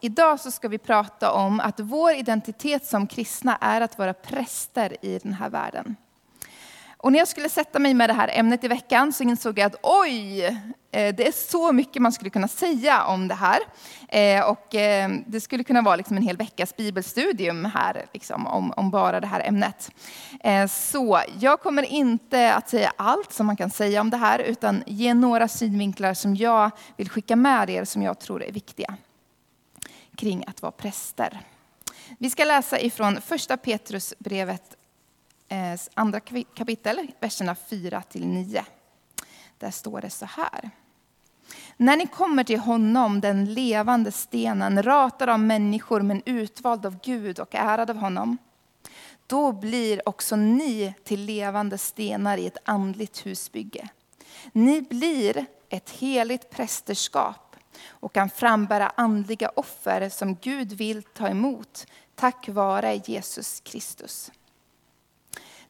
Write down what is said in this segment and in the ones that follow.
Idag så ska vi prata om att vår identitet som kristna är att vara präster i den här världen. Och när jag skulle sätta mig med det här ämnet i veckan så insåg jag att oj, eh, det är så mycket man skulle kunna säga om det här. Eh, och eh, det skulle kunna vara liksom en hel veckas bibelstudium här liksom, om, om bara det här ämnet. Så jag kommer inte att säga allt som man kan säga om det här utan ge några synvinklar som jag vill skicka med er som jag tror är viktiga kring att vara präster. Vi ska läsa ifrån första Petrusbrevet eh, andra kapitel, verserna 4 till 9. Där står det så här. När ni kommer till honom, den levande stenen, ratad av människor men utvald av Gud och ärad av honom, då blir också ni till levande stenar i ett andligt husbygge. Ni blir ett heligt prästerskap och kan frambära andliga offer som Gud vill ta emot tack vare Jesus Kristus.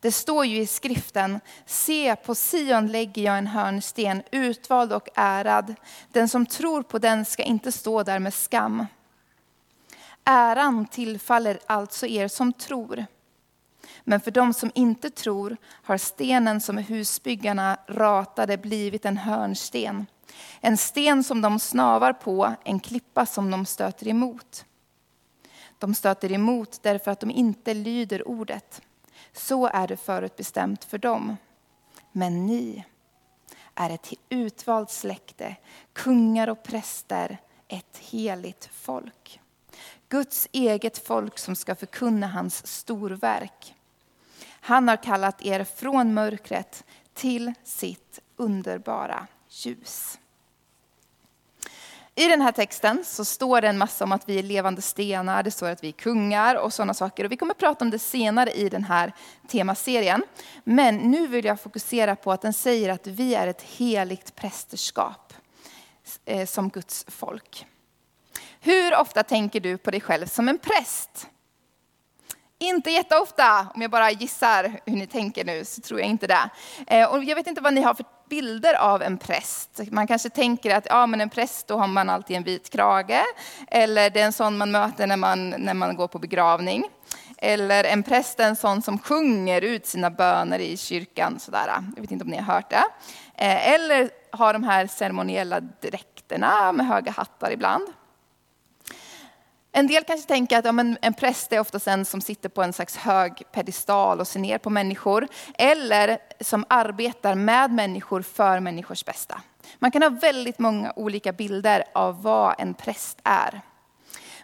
Det står ju i skriften, se på Sion lägger jag en hörnsten, utvald och ärad. Den som tror på den ska inte stå där med skam. Äran tillfaller alltså er som tror. Men för dem som inte tror har stenen som husbyggarna ratade blivit en hörnsten. En sten som de snavar på, en klippa som de stöter emot. De stöter emot därför att de inte lyder ordet. Så är det förutbestämt för dem. Men ni är ett utvalt släkte, kungar och präster, ett heligt folk. Guds eget folk som ska förkunna hans storverk. Han har kallat er från mörkret till sitt underbara ljus. I den här texten så står det en massa om att vi är levande stenar, det står att vi är kungar och sådana saker. Och vi kommer att prata om det senare i den här temaserien. Men nu vill jag fokusera på att den säger att vi är ett heligt prästerskap eh, som Guds folk. Hur ofta tänker du på dig själv som en präst? Inte jätteofta, om jag bara gissar hur ni tänker nu, så tror jag inte det. Eh, och jag vet inte vad ni har för bilder av en präst. Man kanske tänker att ja, men en präst, då har man alltid en vit krage. Eller det är en sån man möter när man, när man går på begravning. Eller en präst är en sån som sjunger ut sina böner i kyrkan. Sådär. Jag vet inte om ni har hört det. Eh, eller har de här ceremoniella dräkterna med höga hattar ibland. En del kanske tänker att ja, men en präst är oftast en som sitter på en slags hög pedestal och ser ner på människor. Eller som arbetar med människor för människors bästa. Man kan ha väldigt många olika bilder av vad en präst är.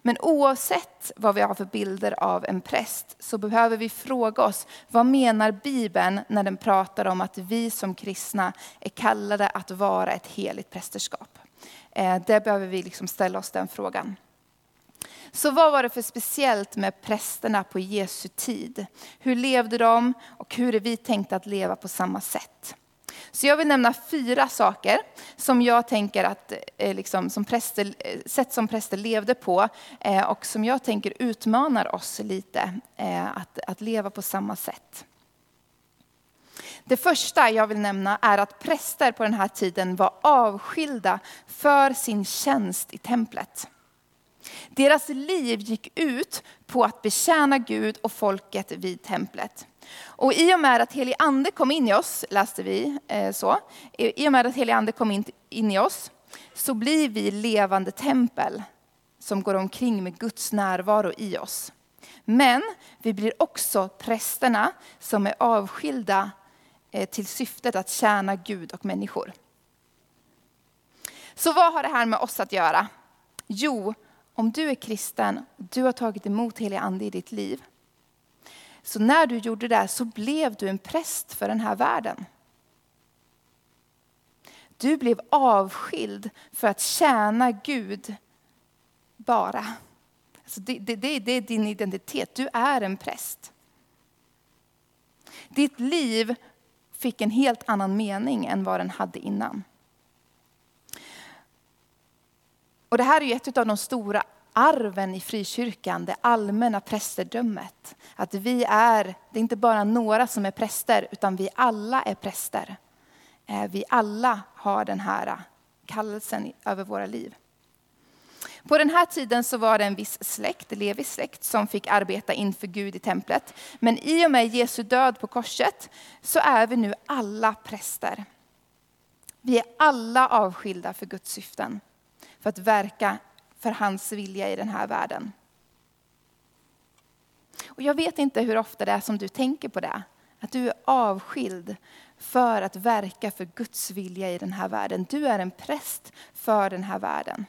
Men oavsett vad vi har för bilder av en präst så behöver vi fråga oss, vad menar Bibeln när den pratar om att vi som kristna är kallade att vara ett heligt prästerskap? Eh, det behöver vi liksom ställa oss den frågan. Så vad var det för speciellt med prästerna på Jesu tid? Hur levde de och hur är vi tänkta att leva på samma sätt? Så jag vill nämna fyra saker som jag tänker att, eh, liksom, som präster, eh, sätt som präster levde på eh, och som jag tänker utmanar oss lite eh, att, att leva på samma sätt. Det första jag vill nämna är att präster på den här tiden var avskilda för sin tjänst i templet. Deras liv gick ut på att betjäna Gud och folket vid templet. Och i och med att helig ande kom in i oss, läste vi eh, så, i och med att helig ande kom in, in i oss så blir vi levande tempel som går omkring med Guds närvaro i oss. Men vi blir också prästerna som är avskilda eh, till syftet att tjäna Gud och människor. Så vad har det här med oss att göra? Jo, om du är kristen, du har tagit emot helig ande i ditt liv. Så när du gjorde det så blev du en präst för den här världen. Du blev avskild för att tjäna Gud bara. Alltså det, det, det, det är din identitet, du är en präst. Ditt liv fick en helt annan mening än vad den hade innan. Och det här är ju ett av de stora arven i frikyrkan, det allmänna prästerdömet. Att vi är, det är inte bara några som är präster, utan vi alla är präster. Eh, vi alla har den här kallelsen över våra liv. På den här tiden så var det en viss släkt, Levis släkt, som fick arbeta inför Gud i templet. Men i och med Jesu död på korset så är vi nu alla präster. Vi är alla avskilda för Guds syften, för att verka för hans vilja i den här världen. Och jag vet inte hur ofta det är som du tänker på det, att du är avskild för att verka för Guds vilja i den här världen. Du är en präst för den här världen.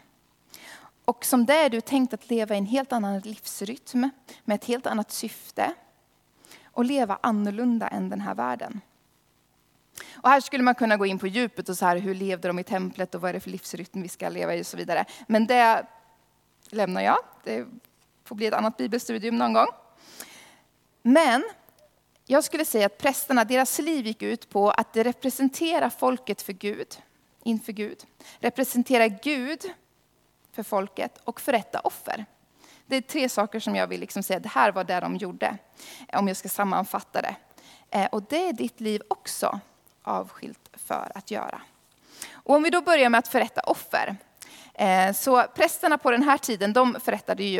Och som det är du tänkt att leva i en helt annan livsrytm, med ett helt annat syfte. Och leva annorlunda än den här världen. Och här skulle man kunna gå in på djupet och så här, hur levde de i templet och vad är det för livsrytm vi ska leva i och så vidare. Men det lämnar jag. Det får bli ett annat bibelstudium någon gång. Men jag skulle säga att prästerna, deras liv gick ut på att representera folket för Gud, inför Gud. Representera Gud för folket och förrätta offer. Det är tre saker som jag vill liksom säga, det här var det de gjorde. Om jag ska sammanfatta det. Eh, och det är ditt liv också avskilt för att göra. Och om vi då börjar med att förrätta offer. Eh, så prästerna på den här tiden, de förrättade ju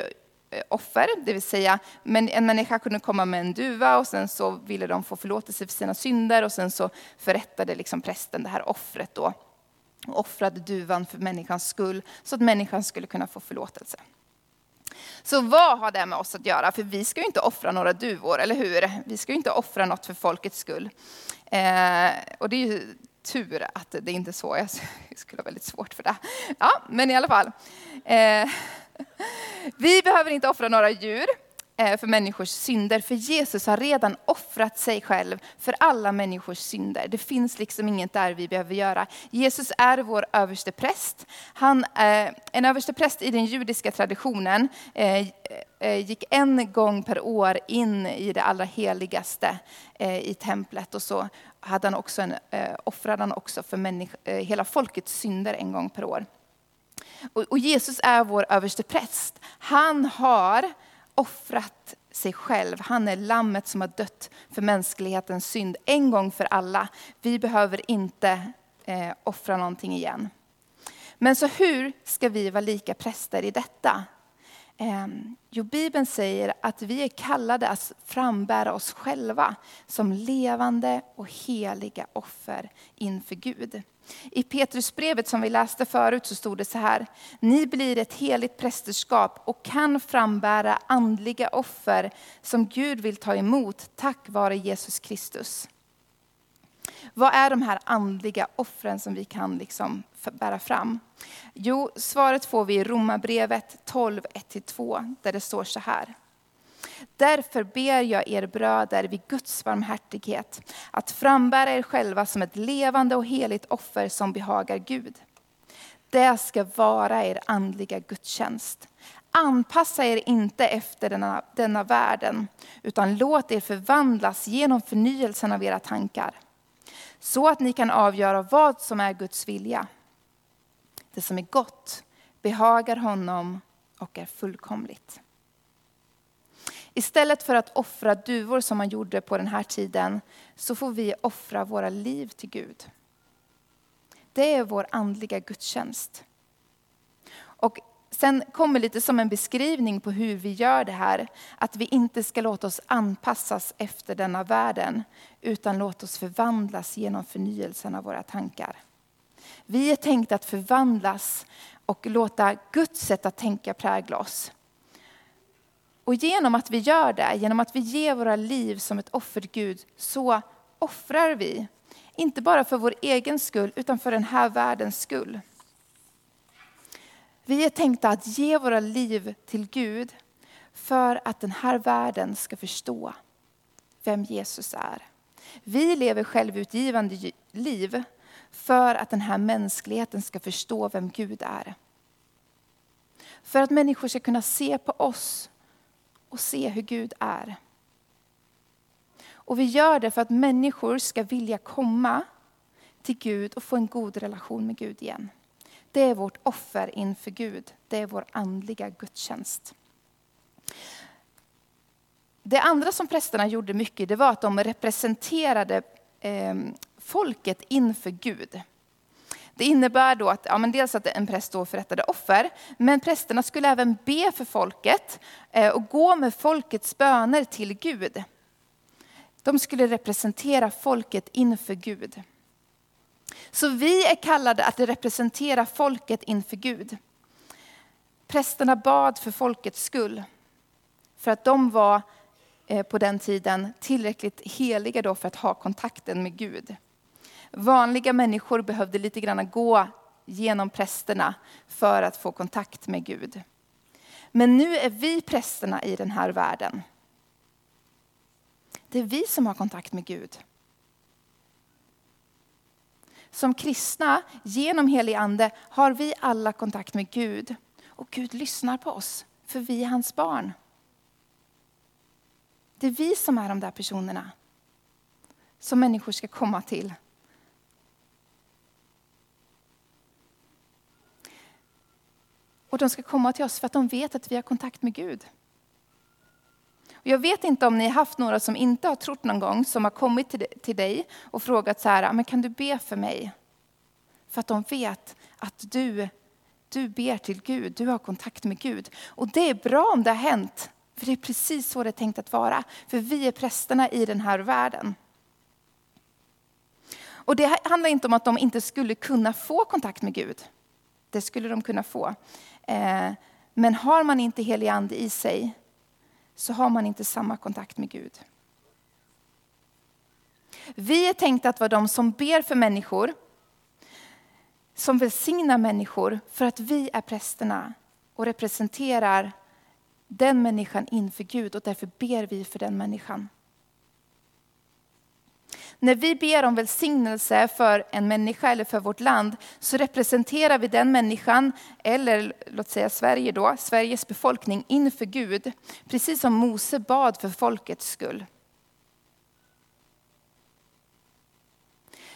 eh, offer, det vill säga en människa kunde komma med en duva och sen så ville de få förlåtelse för sina synder och sen så förrättade liksom prästen det här offret då. Och offrade duvan för människans skull så att människan skulle kunna få förlåtelse. Så vad har det med oss att göra? För vi ska ju inte offra några duvor, eller hur? Vi ska ju inte offra något för folkets skull. Eh, och det är ju tur att det inte är så. Jag skulle ha väldigt svårt för det. Ja, men i alla fall. Eh, vi behöver inte offra några djur. Eh, för människors synder. För Jesus har redan offrat sig själv för alla människors synder. Det finns liksom inget där vi behöver göra. Jesus är vår överste präst. Han, eh, en överste präst i den judiska traditionen eh, gick en gång per år in i det allra heligaste i templet. Och så hade han också en, offrade han också för hela folkets synder en gång per år. Och Jesus är vår överste präst. Han har offrat sig själv. Han är lammet som har dött för mänsklighetens synd en gång för alla. Vi behöver inte eh, offra någonting igen. Men så hur ska vi vara lika präster i detta? Eh, jo, Bibeln säger att vi är kallade att frambära oss själva som levande och heliga offer inför Gud. I Petrusbrevet som vi läste förut så stod det så här. Ni blir ett heligt prästerskap och kan frambära andliga offer som Gud vill ta emot tack vare Jesus Kristus. Vad är de här andliga offren som vi kan liksom bära fram? Jo, svaret får vi i Romarbrevet 12, 1-2 där det står så här. Därför ber jag er bröder vid Guds barmhärtighet att frambära er själva som ett levande och heligt offer som behagar Gud. Det ska vara er andliga gudstjänst. Anpassa er inte efter denna, denna världen, utan låt er förvandlas genom förnyelsen av era tankar. Så att ni kan avgöra vad som är Guds vilja. Det som är gott, behagar honom och är fullkomligt. Istället för att offra duvor som man gjorde på den här tiden, så får vi offra våra liv till Gud. Det är vår andliga gudstjänst. Och sen kommer lite som en beskrivning på hur vi gör det här. Att vi inte ska låta oss anpassas efter denna världen, utan låta oss förvandlas genom förnyelsen av våra tankar. Vi är tänkta att förvandlas och låta Guds sätt att tänka prägla oss. Och genom att vi gör det, genom att vi ger våra liv som ett offer till Gud, så offrar vi. Inte bara för vår egen skull, utan för den här världens skull. Vi är tänkta att ge våra liv till Gud för att den här världen ska förstå vem Jesus är. Vi lever självutgivande liv för att den här mänskligheten ska förstå vem Gud är. För att människor ska kunna se på oss och se hur Gud är. Och vi gör det för att människor ska vilja komma till Gud och få en god relation med Gud igen. Det är vårt offer inför Gud. Det är vår andliga gudstjänst. Det andra som prästerna gjorde mycket, det var att de representerade eh, folket inför Gud. Det innebär då att, ja, men dels att en präst då förrättade offer, men prästerna skulle även be för folket eh, och gå med folkets böner till Gud. De skulle representera folket inför Gud. Så vi är kallade att representera folket inför Gud. Prästerna bad för folkets skull, för att de var eh, på den tiden tillräckligt heliga då för att ha kontakten med Gud. Vanliga människor behövde lite grann gå genom prästerna för att få kontakt med Gud. Men nu är vi prästerna i den här världen. Det är vi som har kontakt med Gud. Som kristna, genom helig ande, har vi alla kontakt med Gud. Och Gud lyssnar på oss, för vi är hans barn. Det är vi som är de där personerna som människor ska komma till. Och de ska komma till oss för att de vet att vi har kontakt med Gud. Jag vet inte om ni har haft några som inte har trott någon gång, som har kommit till dig och frågat så här, ah, men kan du be för mig? För att de vet att du, du ber till Gud, du har kontakt med Gud. Och det är bra om det har hänt, för det är precis så det är tänkt att vara. För vi är prästerna i den här världen. Och det handlar inte om att de inte skulle kunna få kontakt med Gud. Det skulle de kunna få. Eh, men har man inte helig ande i sig så har man inte samma kontakt med Gud. Vi är tänkta att vara de som ber för människor, som välsignar människor för att vi är prästerna och representerar den människan inför Gud och därför ber vi för den människan. När vi ber om välsignelse för en människa eller för vårt land så representerar vi den människan, eller låt säga Sverige då, Sveriges befolkning inför Gud. Precis som Mose bad för folkets skull.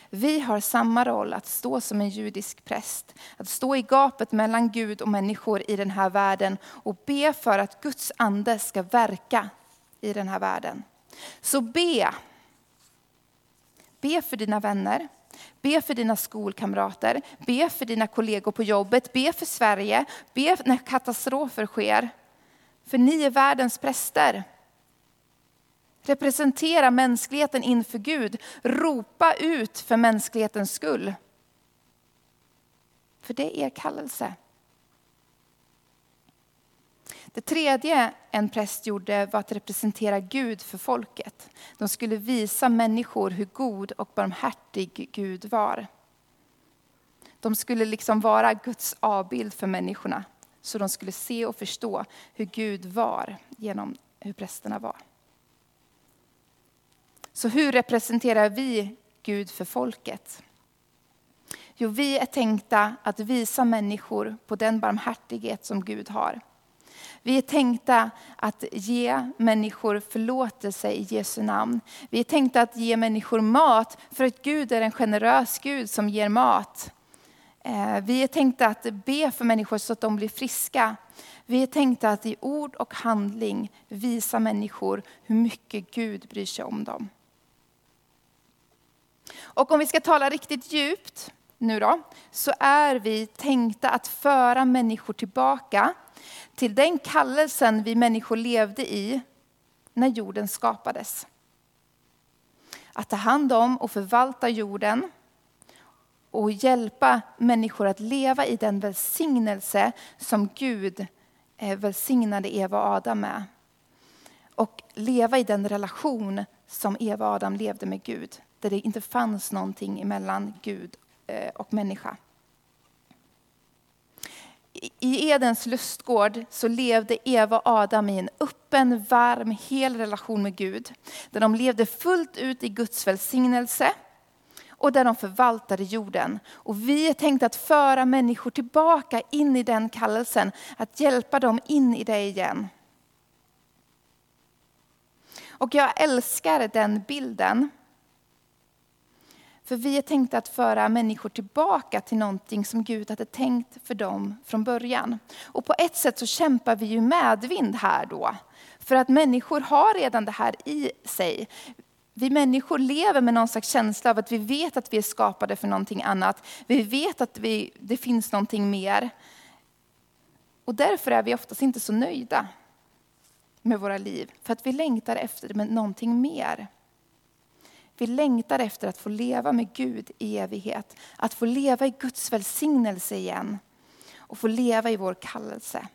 Vi har samma roll att stå som en judisk präst, att stå i gapet mellan Gud och människor i den här världen och be för att Guds ande ska verka i den här världen. Så be Be för dina vänner, be för dina skolkamrater, be för dina kollegor på jobbet, be för Sverige, be när katastrofer sker. För ni är världens präster. Representera mänskligheten inför Gud. Ropa ut för mänsklighetens skull. För det är er kallelse. Det tredje en präst gjorde var att representera Gud för folket. De skulle visa människor hur god och barmhärtig Gud var. De skulle liksom vara Guds avbild för människorna. Så de skulle se och förstå hur Gud var genom hur prästerna var. Så hur representerar vi Gud för folket? Jo, vi är tänkta att visa människor på den barmhärtighet som Gud har. Vi är tänkta att ge människor förlåtelse i Jesu namn. Vi är tänkta att ge människor mat, för att Gud är en generös Gud som ger mat. Eh, vi är tänkta att be för människor så att de blir friska. Vi är tänkta att i ord och handling visa människor hur mycket Gud bryr sig om dem. Och om vi ska tala riktigt djupt nu då, så är vi tänkta att föra människor tillbaka till den kallelsen vi människor levde i när jorden skapades. Att ta hand om och förvalta jorden och hjälpa människor att leva i den välsignelse som Gud eh, välsignade Eva och Adam med. Och leva i den relation som Eva och Adam levde med Gud. Där det inte fanns någonting mellan Gud eh, och människa i Edens lustgård så levde Eva och Adam i en öppen, varm, hel relation med Gud. Där de levde fullt ut i Guds välsignelse och där de förvaltade jorden. Och vi är tänkta att föra människor tillbaka in i den kallelsen, att hjälpa dem in i det igen. Och jag älskar den bilden för vi är tänkta att föra människor tillbaka till någonting som Gud hade tänkt för dem från början. Och på ett sätt så kämpar vi ju medvind här då. För att människor har redan det här i sig. vi människor lever med någon slags känsla av att vi vet att vi är skapade för någonting annat. Vi vet att vi, det finns någonting mer. Och därför är vi oftast inte så nöjda med våra liv. För att vi längtar efter någonting mer. Vi längtar efter att få leva med Gud i evighet. Att få leva i Guds välsignelse igen. Och få leva i vår kallelse.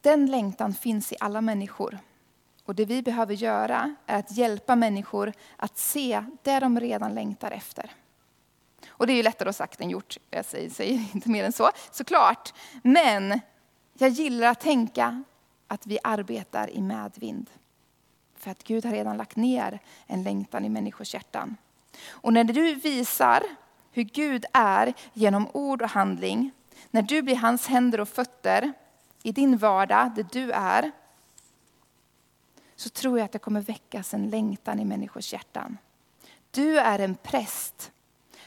Den längtan finns i alla människor. Och det vi behöver göra är att hjälpa människor att se det de redan längtar efter. Och det är ju lättare sagt än gjort, jag säger, säger inte mer än så, såklart. Men jag gillar att tänka att vi arbetar i medvind. För att Gud har redan lagt ner en längtan i människors hjärtan. Och när du visar hur Gud är genom ord och handling, när du blir hans händer och fötter i din vardag, där du är, så tror jag att det kommer väckas en längtan i människors hjärtan. Du är en präst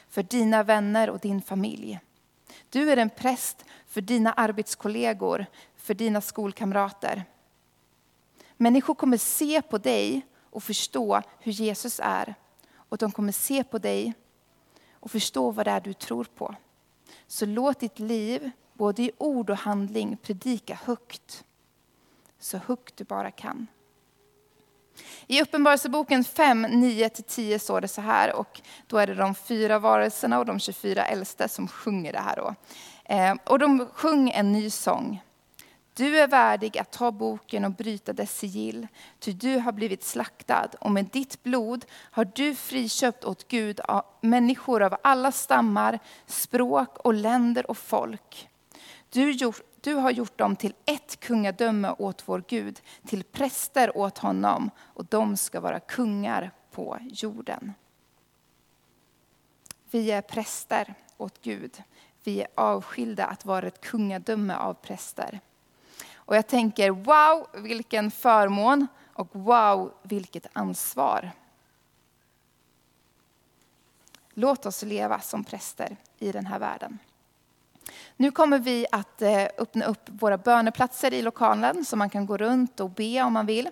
för dina vänner och din familj. Du är en präst för dina arbetskollegor, för dina skolkamrater. Människor kommer se på dig och förstå hur Jesus är. Och de kommer se på dig och förstå vad det är du tror på. Så låt ditt liv, både i ord och handling, predika högt. Så högt du bara kan. I Uppenbarelseboken 5, 9-10 står det så här, och då är det de fyra varelserna och de 24 äldste som sjunger det här. Då. Eh, och de sjöng en ny sång. Du är värdig att ta boken och bryta dess sigill, ty du har blivit slaktad och med ditt blod har du friköpt åt Gud människor av alla stammar, språk och länder och folk. Du, gjort, du har gjort dem till ett kungadöme åt vår Gud, till präster åt honom och de ska vara kungar på jorden. Vi är präster åt Gud. Vi är avskilda att vara ett kungadöme av präster. Och jag tänker, wow vilken förmån och wow vilket ansvar. Låt oss leva som präster i den här världen. Nu kommer vi att eh, öppna upp våra böneplatser i lokalen så man kan gå runt och be om man vill.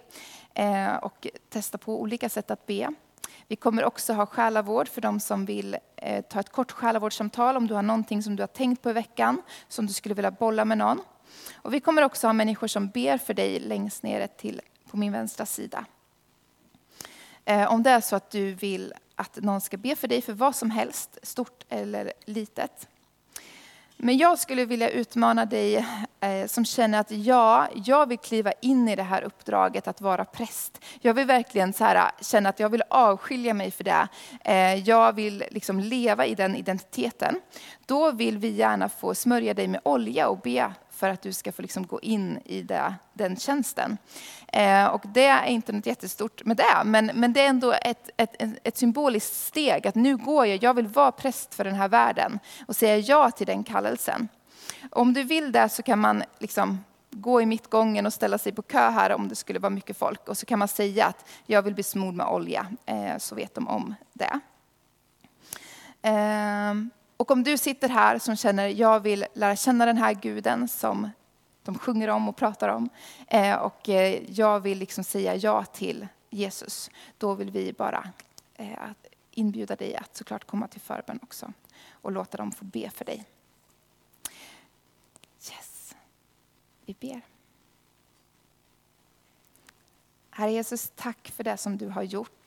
Eh, och testa på olika sätt att be. Vi kommer också ha själavård för de som vill eh, ta ett kort själavårdssamtal om du har någonting som du har tänkt på i veckan som du skulle vilja bolla med någon. Och vi kommer också ha människor som ber för dig längst ner till, på min vänstra sida. Eh, om det är så att du vill att någon ska be för dig för vad som helst, stort eller litet, men jag skulle vilja utmana dig eh, som känner att ja, jag vill kliva in i det här uppdraget att vara präst. Jag vill verkligen så här, känna att jag vill avskilja mig för det. Eh, jag vill liksom leva i den identiteten. Då vill vi gärna få smörja dig med olja och be för att du ska få liksom gå in i det, den tjänsten. Eh, och det är inte något jättestort med det, men, men det är ändå ett, ett, ett symboliskt steg att nu går jag, jag vill vara präst för den här världen och säga ja till den kallelsen. Om du vill det så kan man liksom gå i mittgången och ställa sig på kö här om det skulle vara mycket folk. Och så kan man säga att jag vill bli smord med olja, eh, så vet de om det. Eh, och om du sitter här som känner, jag vill lära känna den här guden som de sjunger om och pratar om. Eh, och eh, jag vill liksom säga ja till Jesus. Då vill vi bara eh, inbjuda dig att såklart komma till förbön också. Och låta dem få be för dig. Yes. Vi ber. Herre Jesus, tack för det som du har gjort.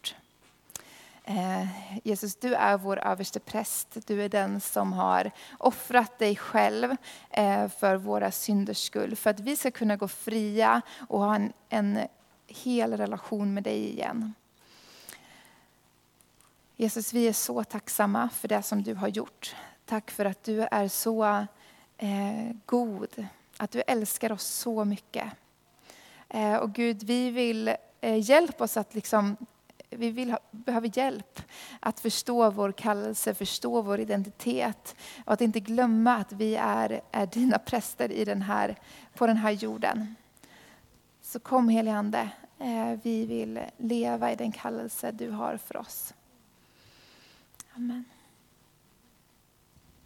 Eh, Jesus, du är vår överste präst. Du är den som har offrat dig själv eh, för våra synders skull. För att vi ska kunna gå fria och ha en, en hel relation med dig igen. Jesus, vi är så tacksamma för det som du har gjort. Tack för att du är så eh, god, att du älskar oss så mycket. Eh, och Gud, vi vill eh, hjälpa oss att liksom vi vill ha, behöver hjälp att förstå vår kallelse, förstå vår identitet och att inte glömma att vi är, är dina präster i den här, på den här jorden. Så kom helige Ande, eh, vi vill leva i den kallelse du har för oss. Amen.